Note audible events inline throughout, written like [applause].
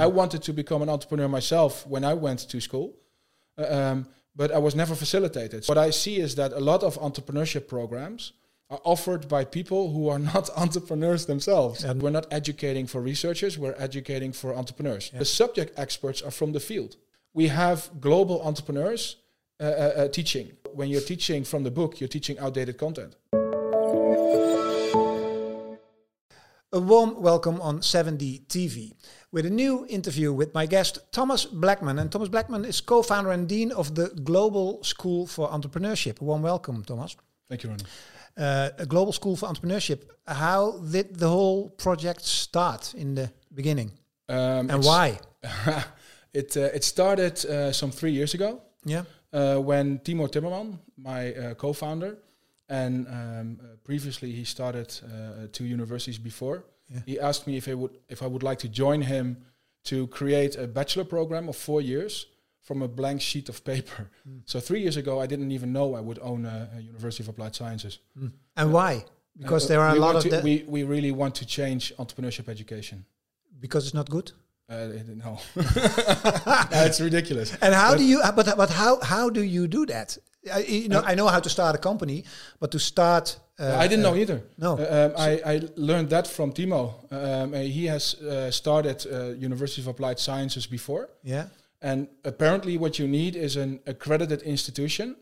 I wanted to become an entrepreneur myself when I went to school, uh, um, but I was never facilitated. What I see is that a lot of entrepreneurship programs are offered by people who are not [laughs] entrepreneurs themselves. And- we're not educating for researchers, we're educating for entrepreneurs. Yeah. The subject experts are from the field. We have global entrepreneurs uh, uh, uh, teaching. When you're teaching from the book, you're teaching outdated content. A warm welcome on 7D TV with a new interview with my guest Thomas Blekman. And Thomas Blekman is co founder and dean of the Global School for Entrepreneurship. A warm welcome, Thomas. Thank you, Ronnie. Uh, a Global School for Entrepreneurship. How did the whole project start in the beginning Um, and why? [laughs] it uh, it started uh, some three years ago Yeah. uh, when Timo Timmerman, my uh, co-founder, and um, uh, previously he started uh, two universities before. Yeah. He asked me if I would if I would like to join him to create a bachelor program of four years from a blank sheet of paper. Mm. So three years ago, I didn't even know I would own a, a University of Applied Sciences. And why? Because Uh, there are a lot of we we really want to change entrepreneurship education. because it's not good. Uh, no, [laughs] [laughs] Uh, it's ridiculous. And how But- do you? uh, But but how how do you do that? I, you know, I know how to start a company, but to start, uh, I didn't uh, know either. No. Uh, um, I, I learned that from Timo. Um, uh, he has uh, started uh, University of Applied Sciences before, Yeah. and apparently, what you need is an accredited institution.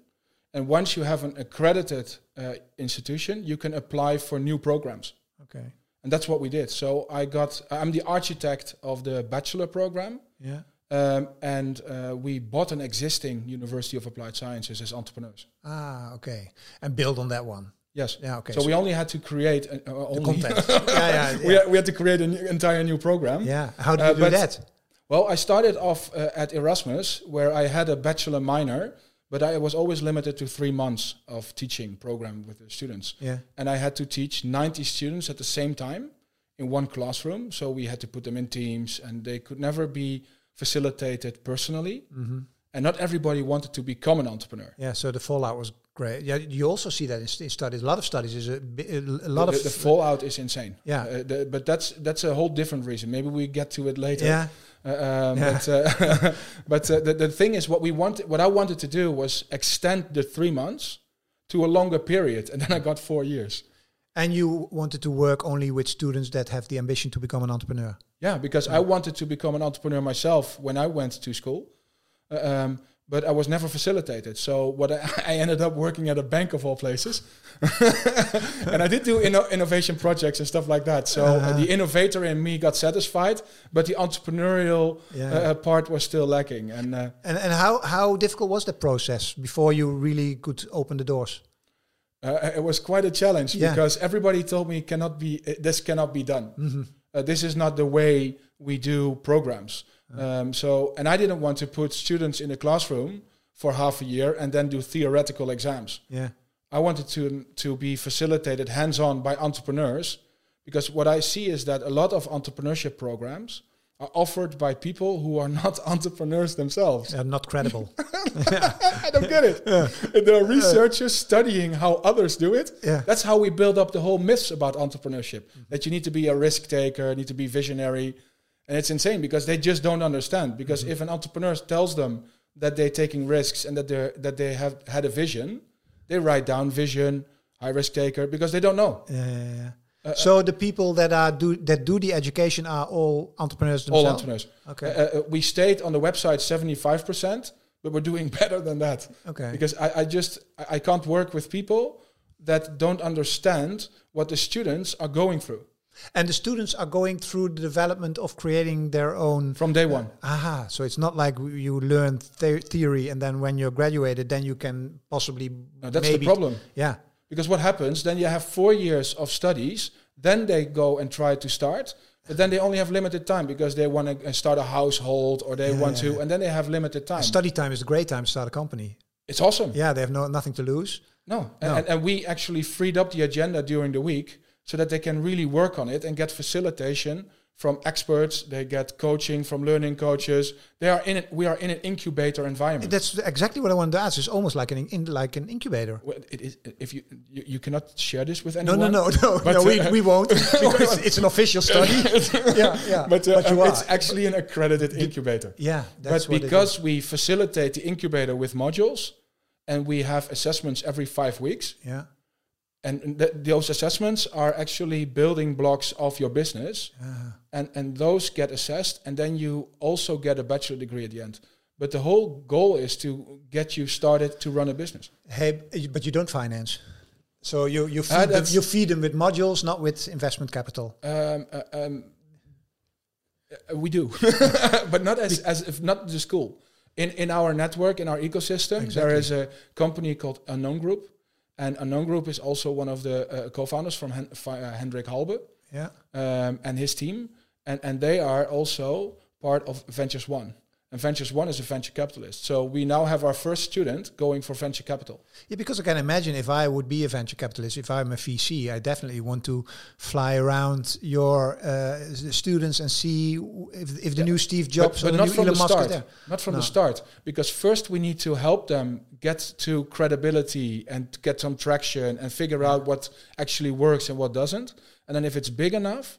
And once you have an accredited uh, institution, you can apply for new programs. Okay. And that's what we did. So I got. I'm the architect of the bachelor program. Yeah. Um, and uh, we bought an existing University of Applied Sciences as entrepreneurs. Ah, okay. And build on that one. Yes. Yeah. Okay. So, we only had to create uh, uh, the only content. [laughs] yeah, yeah, we, had, we had to create an entire new program. yeah. How do Uh, you do that? Well, I started off uh, at Erasmus, where I had a bachelor minor, but I was always limited to three months of teaching program with the students, Yeah. and I had to teach 90 students at the same time in one classroom. So we had to put them in teams, and they could never be facilitated personally. Mm-hmm. And not everybody wanted to become an entrepreneur. Yeah. So the fallout was great. Yeah. You also see that in, st- in studies. A lot of studies is a, a lot the, of the fallout is insane. Yeah. Uh, the, but that's that's a whole different reason. Maybe we get to it later. Yeah. Uh, um, Yeah. But, uh, [laughs] but uh, the, the thing is, what we wanted, what I wanted to do was extend the three months to a longer period, and then I got four years. And you wanted to work only with students that have the ambition to become an entrepreneur. Yeah, because I wanted to become an entrepreneur myself when I went to school, Uh, um, but I was never facilitated. So what I, [laughs] I ended up working at a bank of all places, [laughs] and I did do inno- innovation projects and stuff like that. So uh, the innovator in me got satisfied, but the entrepreneurial Yeah. uh, uh, part was still lacking. And uh, And and how how difficult was the process before you really could open the doors? uh, it was quite a challenge Yeah. because everybody told me cannot be this cannot be done. Mm-hmm. Uh, this is not the way we do programs. Um, so, and I didn't want to put students in a classroom for half a year and then do theoretical exams. Yeah. I wanted to to be facilitated hands-on by entrepreneurs because what I see is that a lot of entrepreneurship programs are offered by people who are not [laughs] entrepreneurs themselves. They're not credible. [laughs] I don't get it. [laughs] There are researchers studying how others do it. Yeah. That's how we build up the whole myths about entrepreneurship. That you need to be a risk taker, need to be visionary. And it's insane because they just don't understand. Because mm-hmm. if an entrepreneur tells them that they're taking risks and that they that they have had a vision, they write down vision, high risk taker because they don't know. Yeah, yeah, yeah. So the people that are do that do the education are all entrepreneurs themselves. All entrepreneurs. Okay. Uh, uh, we stayed on the website 75%, but we're doing [laughs] better than that. Okay. because I, I just I, I can't work with people that don't understand what the students are going through And the students are going through the development of creating their own. from day one. Aha! So it's not like you learn the- theory and then when you're graduated, then you can possibly. Now, that's the problem Yeah. because what happens then you have four years of studies, then they go and try to start. But then they only have limited time because they want to uh, start a household or they Yeah, want yeah, to, and then they have limited time. Study time is a great time to start a company. it's awesome. Yeah, they have no nothing to lose. No. No. And, and we actually freed up the agenda during the week so that they can really work on it and get facilitation from experts. They get coaching from learning coaches. They are in it. We are in an incubator environment. That's exactly what I wanted to ask. It's almost like an in, like an incubator. Well, it is, if you, you you cannot share this with anyone. no, no, no, [laughs] But, no. We, uh, we won't [laughs] because it's, an official study. [laughs] yeah, yeah. But, uh, you it's actually an accredited incubator. yeah, that's but what it is. because we facilitate the incubator with modules, and we have assessments every five weeks, yeah, and th- those assessments are actually building blocks of your business, uh, and and those get assessed, and then you also get a bachelor degree at the end. But the whole goal is to get you started to run a business. hey, but you don't finance. So you you Uh, feed, them, you feed them with modules, not with investment capital. Um, uh, um, uh, we do, [laughs] but not as as if not the school. In in our network, in our ecosystem, Exactly. there is a company called Unknown Group, and Unknown Group is also one of the uh, co-founders from Hen- uh, Hendrik Halbe. Yeah, um, and his team, and and they are also part of Ventures One. And Ventures One is a venture capitalist. So we now have our first student going for venture capital. yeah. Because I can imagine if I would be a venture capitalist, if I'm a VC, I definitely want to fly around your uh, students and see if, if the Yeah. new Steve Jobs but, but not from Elon the Musk start. Not from No. the start, because first we need to help them get to credibility and get some traction and figure out what actually works and what doesn't. And then if it's big enough,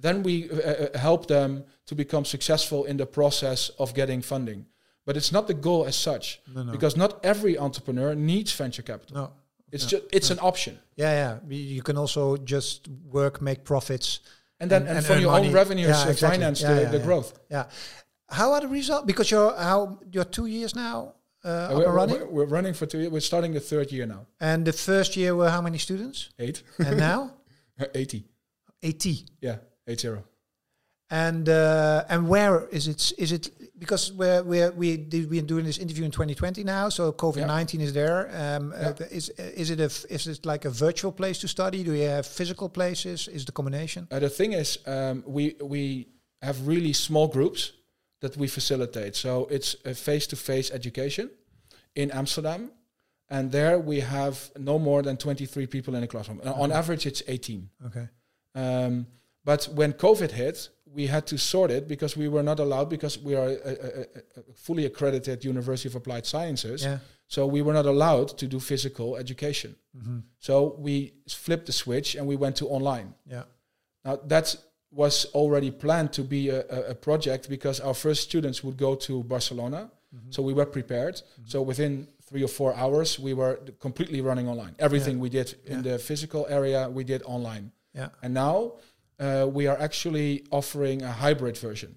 then we uh, uh, help them to become successful in the process of getting funding. But it's not the goal as such, No, no. because not every entrepreneur needs venture capital. no. It's just it's an option. Yeah, yeah. You can also just work, make profits. And then And- and, and from your money. own revenues Yeah, uh, exactly. finance Yeah, the, yeah, the growth. Yeah. How are the results? Because you're how you're two years now uh, Uh, we're, running, we're- we're running for two years. We're starting the third year now. and the first year were how many students? Eight. and now [laughs] 80. eighty. Yeah, eight zero. And uh, and where is it? Is it because we're we're we did we're doing this interview in 2020 now, so COVID 19 is there. Um, Yeah. uh, is is it a f- is it like a virtual place to study? Do you have physical places? Is the combination? Uh, the thing is, um, we we have really small groups that we facilitate. So it's a face-to-face education in Amsterdam, and there we have no more than 23 people in a classroom. Uh, On average, it's 18. Okay. Um, but when COVID hit, we had to sort it because we were not allowed because we are a, a, a- fully accredited University of Applied Sciences. Yeah. So we were not allowed to do physical education. hmm So we flipped the switch and we went to online. Yeah. Now that was already planned to be a, a, project because our first students would go to Barcelona. Mhm. So we were prepared. So within three or four hours, we were completely running online. Everything we did in Yeah. the physical area, we did online. Yeah. And now uh, we are actually offering a hybrid version.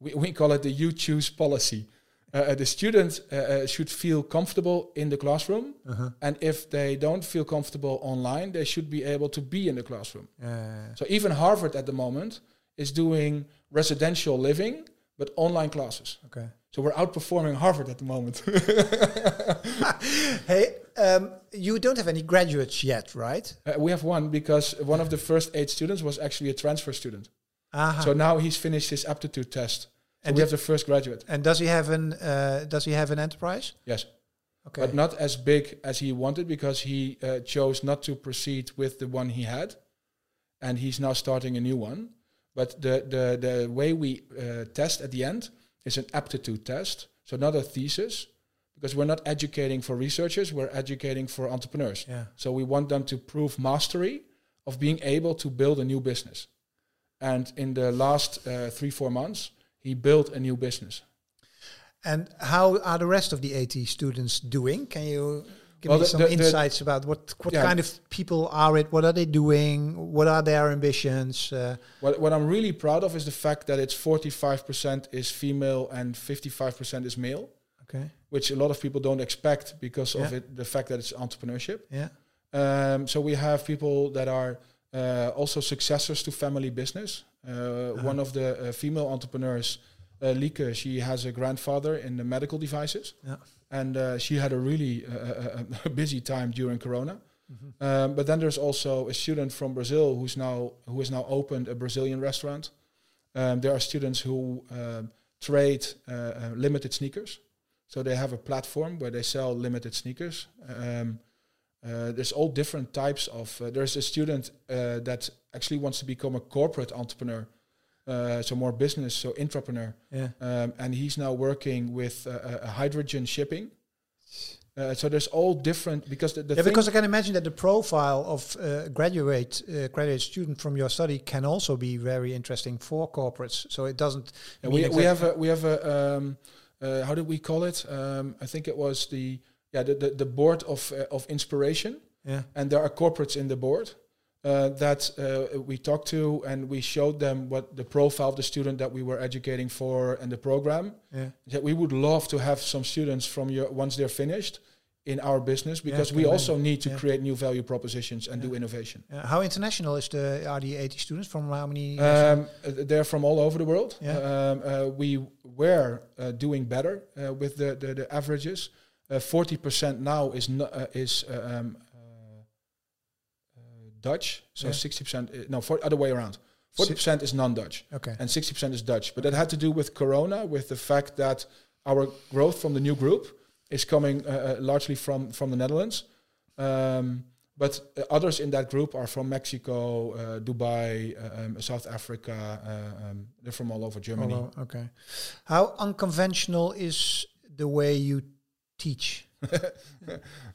We, we call it the you choose policy. Uh, uh, the student uh, uh, should feel comfortable in the classroom. Uh-huh. And if they don't feel comfortable online, they should be able to be in the classroom. So even Harvard at the moment is doing residential living, but online classes. Okay. So we're outperforming Harvard at the moment. [laughs] hey, um, you don't have any graduates yet, right? Uh, we have one because one of the first eight students was actually a transfer student. Aha. So now he's finished his aptitude test. So And we have the first graduate. and does he have an uh, does he have an enterprise? Yes, Okay. but not as big as he wanted because he uh, chose not to proceed with the one he had, and he's now starting a new one. But the the the way we uh, test at the end is an aptitude test, so not a thesis, because we're not educating for researchers, we're educating for entrepreneurs. yeah. So we want them to prove mastery of being able to build a new business. And in the last uh, three four months, he built a new business. And how are the rest of the 80 students doing? Can you give Well, me the- some the- the- insights about what what Yeah. kind of people are it? What are they doing? What are their ambitions? Uh, What, what I'm really proud of is the fact that it's 45% is female and 55% is male, okay. which a lot of people don't expect because of it, the fact that it's entrepreneurship. Yeah. Um, so we have people that are uh, also successors to family business. Uh, One of the uh, female entrepreneurs, uh, Lieke, she has a grandfather in the medical devices, Yeah. and uh, she had a really uh, uh, [laughs] busy time during Corona. Mhm. Um, but then there's also a student from Brazil who's now who has now opened a Brazilian restaurant. Um, there are students who um, trade uh, uh, limited sneakers, so they have a platform where they sell limited sneakers. Um, uh, there's all different types of. Uh, there's a student uh, that actually wants to become a corporate entrepreneur, uh, so more business, so entrepreneur. Yeah. Um, and he's now working with uh, uh, hydrogen shipping. Uh, so there's all different because the, the yeah, because I can imagine that the profile of uh, graduate uh, graduate student from your study can also be very interesting for corporates. So it doesn't. Yeah, we, we have a we have a um, uh, how did we call it? Um, I think it was the yeah the the, the board of uh, of inspiration, Yeah. and there are corporates in the board uh, that uh, we talked to, and we showed them what the profile of the student that we were educating for and the program. Yeah. That we would love to have some students from your once they're finished in our business because can we also need to Yeah. create new value propositions and Yeah. do innovation. How international is the are the 80 students from how many? Um, uh, they're from all over the world. Yeah. Um, uh, we were uh, doing better uh, with the, the, the averages. Uh, Forty percent now is no, uh, is um, Dutch, so Yeah. sixty percent. No, for, other way around. Forty percent is non-Dutch, okay. and sixty percent is Dutch. But that had to do with Corona, with the fact that our growth from the new group is coming uh, uh, largely from from the Netherlands. Um, but others in that group are from Mexico, uh, Dubai, uh, um, South Africa. Uh, um, they're from all over Germany. Although- okay. How unconventional is the way you teach? [laughs]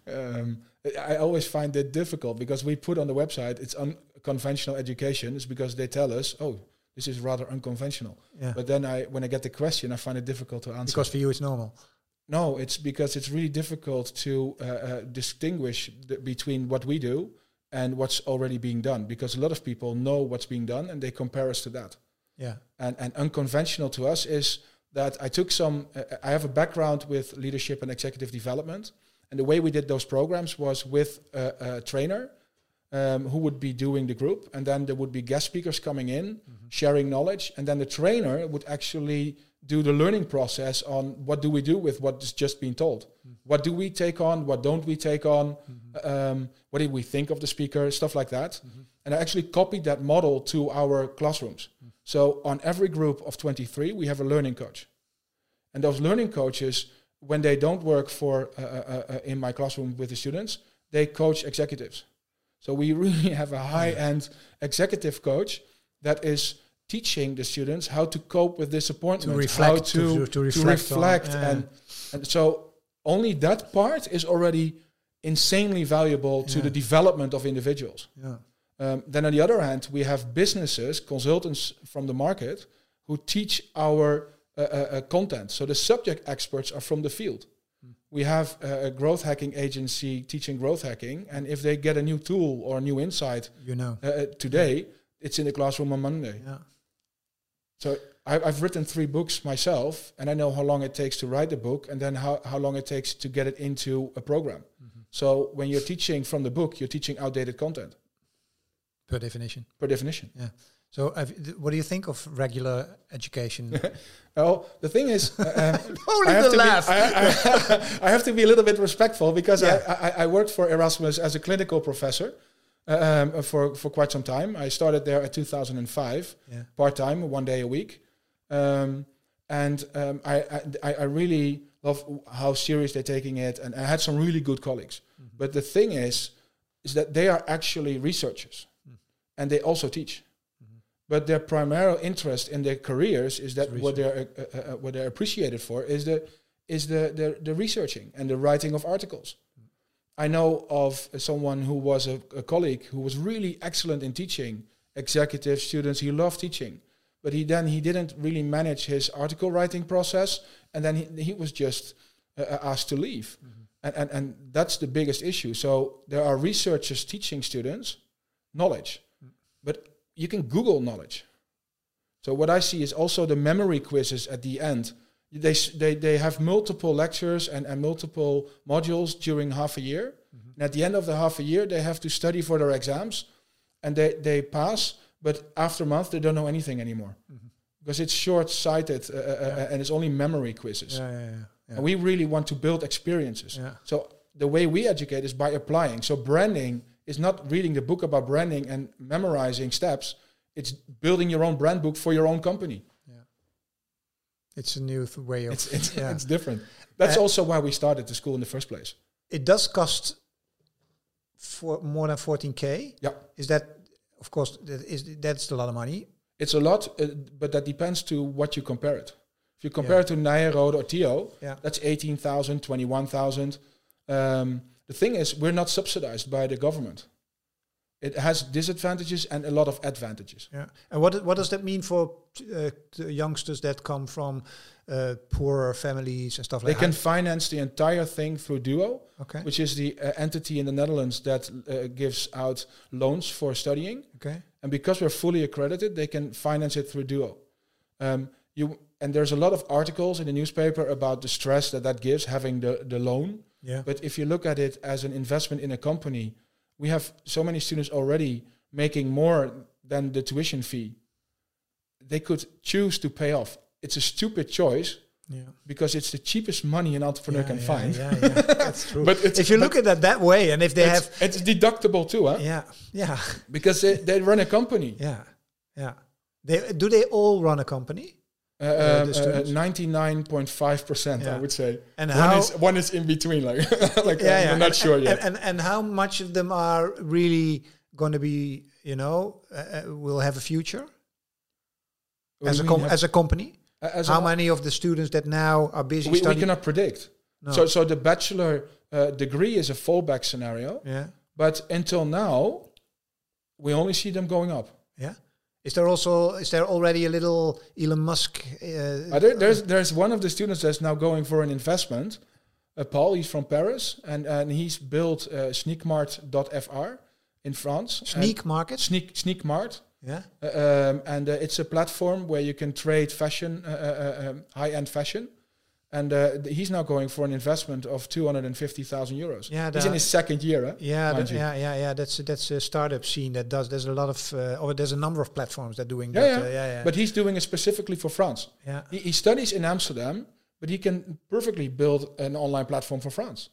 um, I always find it difficult because we put on the website it's unconventional education. It's because they tell us, oh, this is rather unconventional. Yeah. But then I, when I get the question, I find it difficult to answer. because for you it's normal. No, it's because it's really difficult to uh, uh, distinguish the, between what we do and what's already being done. Because a lot of people know what's being done and they compare us to that. Yeah. And, and unconventional to us is that I took some, uh, I have a background with leadership and executive development. And the way we did those programs was with a, a trainer um, who would be doing the group. And then there would be guest speakers coming in, sharing knowledge. And then the trainer would actually do the learning process on what do we do with what is just being told. What do we take on? What don't we take on? Um, what did we think of the speaker? Stuff like that. And I actually copied that model to our classrooms. So on every group of 23, we have a learning coach. And those learning coaches, when they don't work for uh, uh, uh, in my classroom with the students, they coach executives. So we [laughs] really have a high-end executive coach that is teaching the students how to cope with disappointment, reflect, how to- to, to reflect on- reflect yeah. and and so only that part is already insanely valuable to Yeah. the development of individuals. Yeah. Um, then on the other hand, we have businesses, consultants from the market who teach our uh, uh, uh, content. So the subject experts are from the field. We have a growth hacking agency teaching growth hacking, and if they get a new tool or a new insight You know. uh, uh, today, it's in the classroom on Monday. Yeah. So I, I've written three books myself, and I know how long it takes to write the book, and then how, how long it takes to get it into a program. So when you're teaching from the book, you're teaching outdated content Per definition. per definition. Yeah. So, have, th- what do you think of regular education? [laughs] Well, the thing is, [laughs] uh, um, Only I have the to laugh. Be, I, I, [laughs] I have to be a little bit respectful because Yeah. I, I, I worked for Erasmus as a clinical professor um, for for quite some time. I started there at 2005, Yeah. part time, one day a week, um, and um, I, I I really love how serious they're taking it, and I had some really good colleagues. Mm-hmm. But the thing is, is that they are actually researchers, Mm. and they also teach. But their primary interest in their careers is that what they're uh, uh, uh, what they're appreciated for is the is the, the the researching and the writing of articles. I know of someone who was a, a colleague who was really excellent in teaching executive students. He loved teaching, but he then he didn't really manage his article writing process, and then he, he was just uh, uh, asked to leave, and, and and that's the biggest issue. So there are researchers teaching students knowledge, but you can Google knowledge. So what I see is also the memory quizzes at the end. They they they have multiple lectures and, and multiple modules during half a year. And at the end of the half a year, they have to study for their exams, and they they pass. But after a month, they don't know anything anymore because it's short-sighted uh, uh, uh, and it's only memory quizzes. yeah, yeah, yeah. yeah. And we really want to build experiences. Yeah. So the way we educate is by applying. So branding is not reading the book about branding and memorizing steps. It's building your own brand book for your own company. It's a new th- way of. It's it's, [laughs] yeah. it's different. That's Uh, also why we started the school in the first place. it does cost for more than 14k. Yeah. Is that, of course, that is that's a lot of money. It's a lot, uh, but that depends to what you compare it. If you compare Yeah. it to Nyenrode or Tio, Yeah. that's 18,000, 21,000. Um, the thing is, we're not subsidized by the government. It has disadvantages and a lot of advantages. Yeah. And what what does that mean for uh, the youngsters that come from uh, poorer families and stuff like that? They can finance the entire thing through Duo, Okay. which is the uh, entity in the Netherlands that uh, gives out loans for studying. Okay. and because we're fully accredited, they can finance it through Duo. Um, you and there's a lot of articles in the newspaper about the stress that that gives having the the loan. Yeah. But if you look at it as an investment in a company, we have so many students already making more than the tuition fee. They could choose to pay off. It's a stupid choice Yeah. because it's the cheapest money an entrepreneur Yeah, can yeah, find. Yeah, yeah, that's [laughs] true. But it's if you look at that that way, and if they it's, have, it's deductible too, huh? yeah, yeah, Because they, they run a company. yeah, yeah. They do they all run a company? Uh, um, uh, students? 99.5%, Yeah. I would say. And one how? is one is in between, like, [laughs] like yeah, I'm yeah. not and, sure and, yet. And, and and how much of them are really going to be, you know, uh, uh, will have a future What as a com- as a company? as how a- many of the students that now are busy we, we cannot predict. No. So, so the bachelor uh, degree is a fallback scenario, yeah, but until now, we only see them going up. Is there also is there already a little Elon Musk? Uh, there, there's there's one of the students that's now going for an investment. Uh, Paul, he's from Paris, and and he's built uh, Sneakmart.fr in France. Sneak market? Sneak Sneakmart. Yeah, Uh, um, and uh, it's a platform where you can trade fashion, uh, uh, um, high-end fashion. And uh, th- he's now going for an investment of 250,000 euros. Yeah, he's in his second year. Huh? yeah, that, yeah, yeah, yeah. That's that's a startup scene that does. There's a lot of, uh, or there's a number of platforms that doing Yeah, that. yeah. Uh, yeah, yeah. But he's doing it specifically for France. yeah. He, he studies in Amsterdam, but he can perfectly build an online platform for France.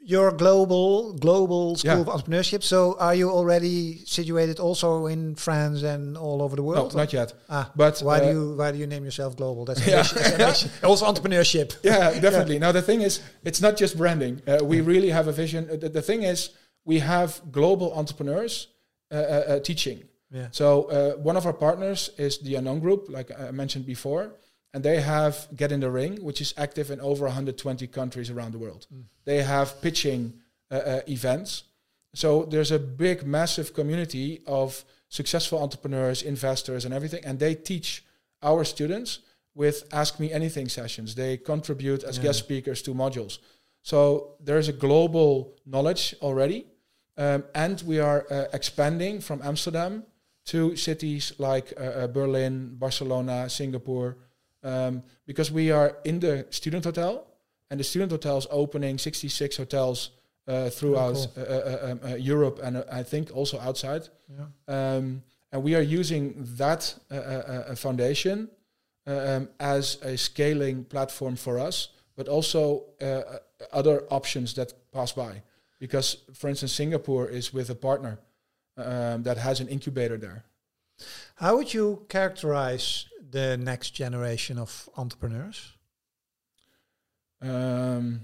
You're global, global school Yeah. of entrepreneurship. So are you already situated also in France and all over the world? No, not yet. ah, But why uh, do you why do you name yourself global? That's Yeah. ambition- [laughs] also entrepreneurship. [laughs] yeah, definitely. Now the thing is, it's not just branding. Uh, we really have a vision. Uh, the, the thing is, we have global entrepreneurs uh, uh, uh, teaching. Yeah. So uh, one of our partners is the Unknown Group, like I mentioned before, and they have Get in the Ring, which is active in over 120 countries around the world. They have pitching uh, uh, events. So there's a big, massive community of successful entrepreneurs, investors, and everything, and they teach our students with Ask Me Anything sessions. They contribute as Yeah. guest speakers to modules. So there's a global knowledge already, um, and we are uh, expanding from Amsterdam to cities like uh, uh, Berlin, Barcelona, Singapore, um, because we are in the student hotel, and the student hotel is opening 66 hotels uh, throughout cool. uh, uh, um, uh, Europe and uh, I think also outside. Yeah. Um, and we are using that uh, uh, uh, foundation um, as a scaling platform for us, but also uh, other options that pass by. Because, for instance, Singapore is with a partner um, that has an incubator there. How would you characterize the next generation of entrepreneurs? Um,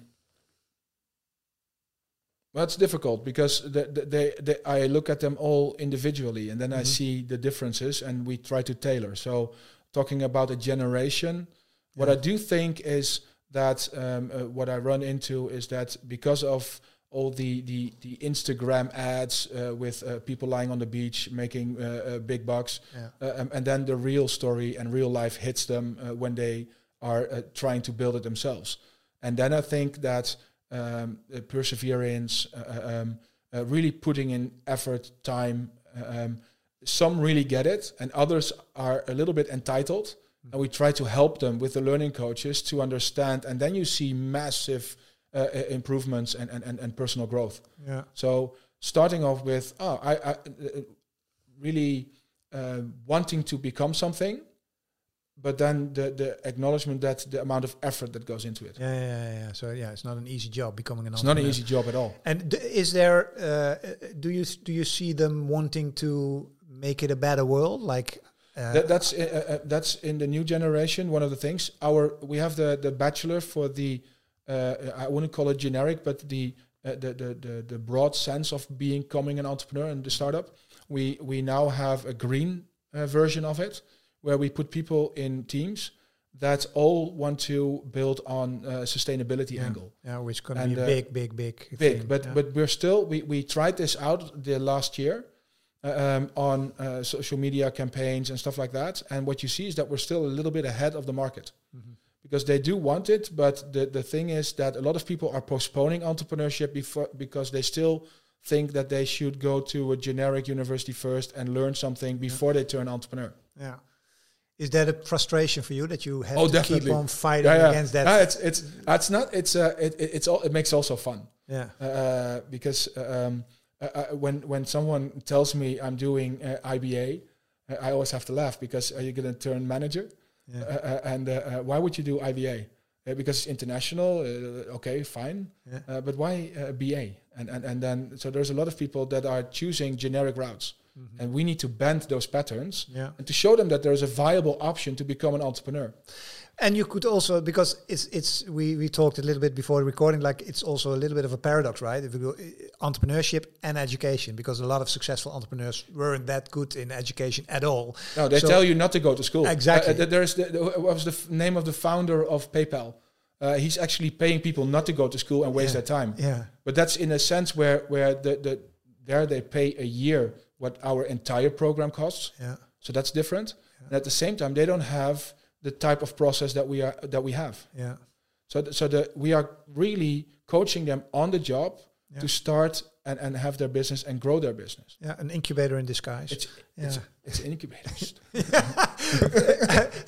well, it's difficult because the, the, they, they, I look at them all individually and then I Mhm. see the differences and we try to tailor. So, talking about a generation, what Yeah. I do think is that um, uh, what I run into is that because of all the the, the Instagram ads uh, with uh, people lying on the beach making uh, uh, big bucks, Yeah. uh, um, and then the real story and real life hits them uh, when they are uh, trying to build it themselves. And then I think that um, perseverance, um, uh, really putting in effort, time. Um, some really get it, and others are a little bit entitled. And we try to help them with the learning coaches to understand, and then you see massive uh, uh, improvements and, and, and, and personal growth. Yeah. So starting off with, oh, I, I uh, really uh, wanting to become something, but then the, the acknowledgement that the amount of effort that goes into it. Yeah, yeah, yeah, yeah. So yeah, it's not an easy job becoming an It's not an easy job at all. And d- is there? Uh, do you do you see them wanting to make it a better world? Like uh, That, that's uh, uh, that's in the new generation. One of the things our we have the the bachelor for the I wouldn't call it generic, but the uh, the, the the the broad sense of becoming an entrepreneur and the startup. We we now have a green uh, version of it, where we put people in teams that all want to build on uh, sustainability yeah. angle. Yeah, which going to And, be a uh, big, big, big. Big, thing. but yeah. but we're still we we tried this out the last year. uh, Um, on uh, social media campaigns and stuff like that, and what you see is that we're still a little bit ahead of the market Mhm. Because they do want it, but the, the thing is that a lot of people are postponing entrepreneurship before because they still think that they should go to a generic university first and learn something before they turn entrepreneur. Yeah. Is that a frustration for you that you have Oh, to definitely. keep on fighting Yeah, yeah. against that? Ah, it's it's it's not it's uh it, it- it's all it makes also fun yeah. uh, because um, uh, uh, when when someone tells me I'm doing uh, IBA, uh, I always have to laugh because are you going to turn manager? Yeah. Uh, uh, and uh, uh, why would you do IBA? Uh, because it's international. Uh, okay, fine. Yeah. Uh, but why uh, BA? And, and and then so there's a lot of people that are choosing generic routes, Mhm. and we need to bend those patterns yeah. and to show them that there's a viable option to become an entrepreneur. And you could also because it's it's we we talked a little bit before the recording like it's also a little bit of a paradox, right? If we go uh, entrepreneurship and education because a lot of successful entrepreneurs weren't that good in education at all. No, they So- tell you not to go to school. Exactly. Uh, there's the, the, what was the f- name of the founder of PayPal? Uh, he's actually paying people not to go to school and waste Yeah. their time. Yeah. But that's in a sense where where the, the there they pay a year what our entire program costs. Yeah. So that's different. And at the same time, they don't have the type of process that we are that we have. Yeah. So th- so the, we are really coaching them on the job Yeah. to start and, and have their business and grow their business. Yeah. An incubator in disguise. It's yeah. it's it's incubators. [laughs] [laughs]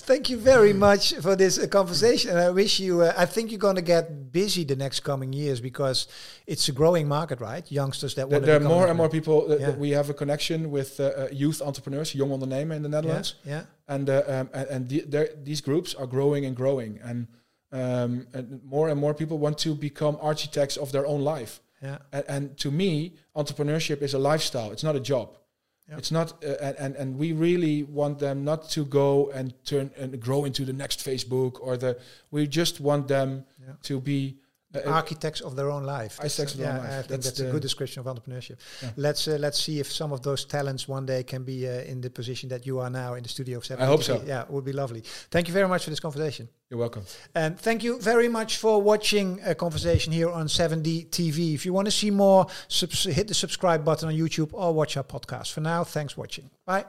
Thank you very much for this uh, conversation. And I wish you, uh, I think you're going to get busy the next coming years because it's a growing market, right? Youngsters that want there are more and more people. That, Yeah. that we have a connection with uh, uh, youth entrepreneurs, young ondernemer in the Netherlands, Yeah. and uh, um, and, and the, these groups are growing and growing, and, um, and more and more people want to become architects of their own life. Yeah. And, and to me, entrepreneurship is a lifestyle. It's not a job. Yeah. It's not, uh, and, and we really want them not to go and turn and grow into the next Facebook or the. We just want them Yeah. to be. Uh, uh, architects of their own life. That's, Architects of their yeah, own life. I think That's that's, a good description of entrepreneurship. Yeah. Let's uh, let's see if some of those talents one day can be uh, in the position that you are now in the studio of Seven. I hope so. Yeah, it would be lovely. Thank you very much for this conversation. you're welcome. And thank you very much for watching a conversation here on 7D TV. If you want to see more, subs- hit the subscribe button on YouTube or watch our podcast. For now, thanks for watching. Bye.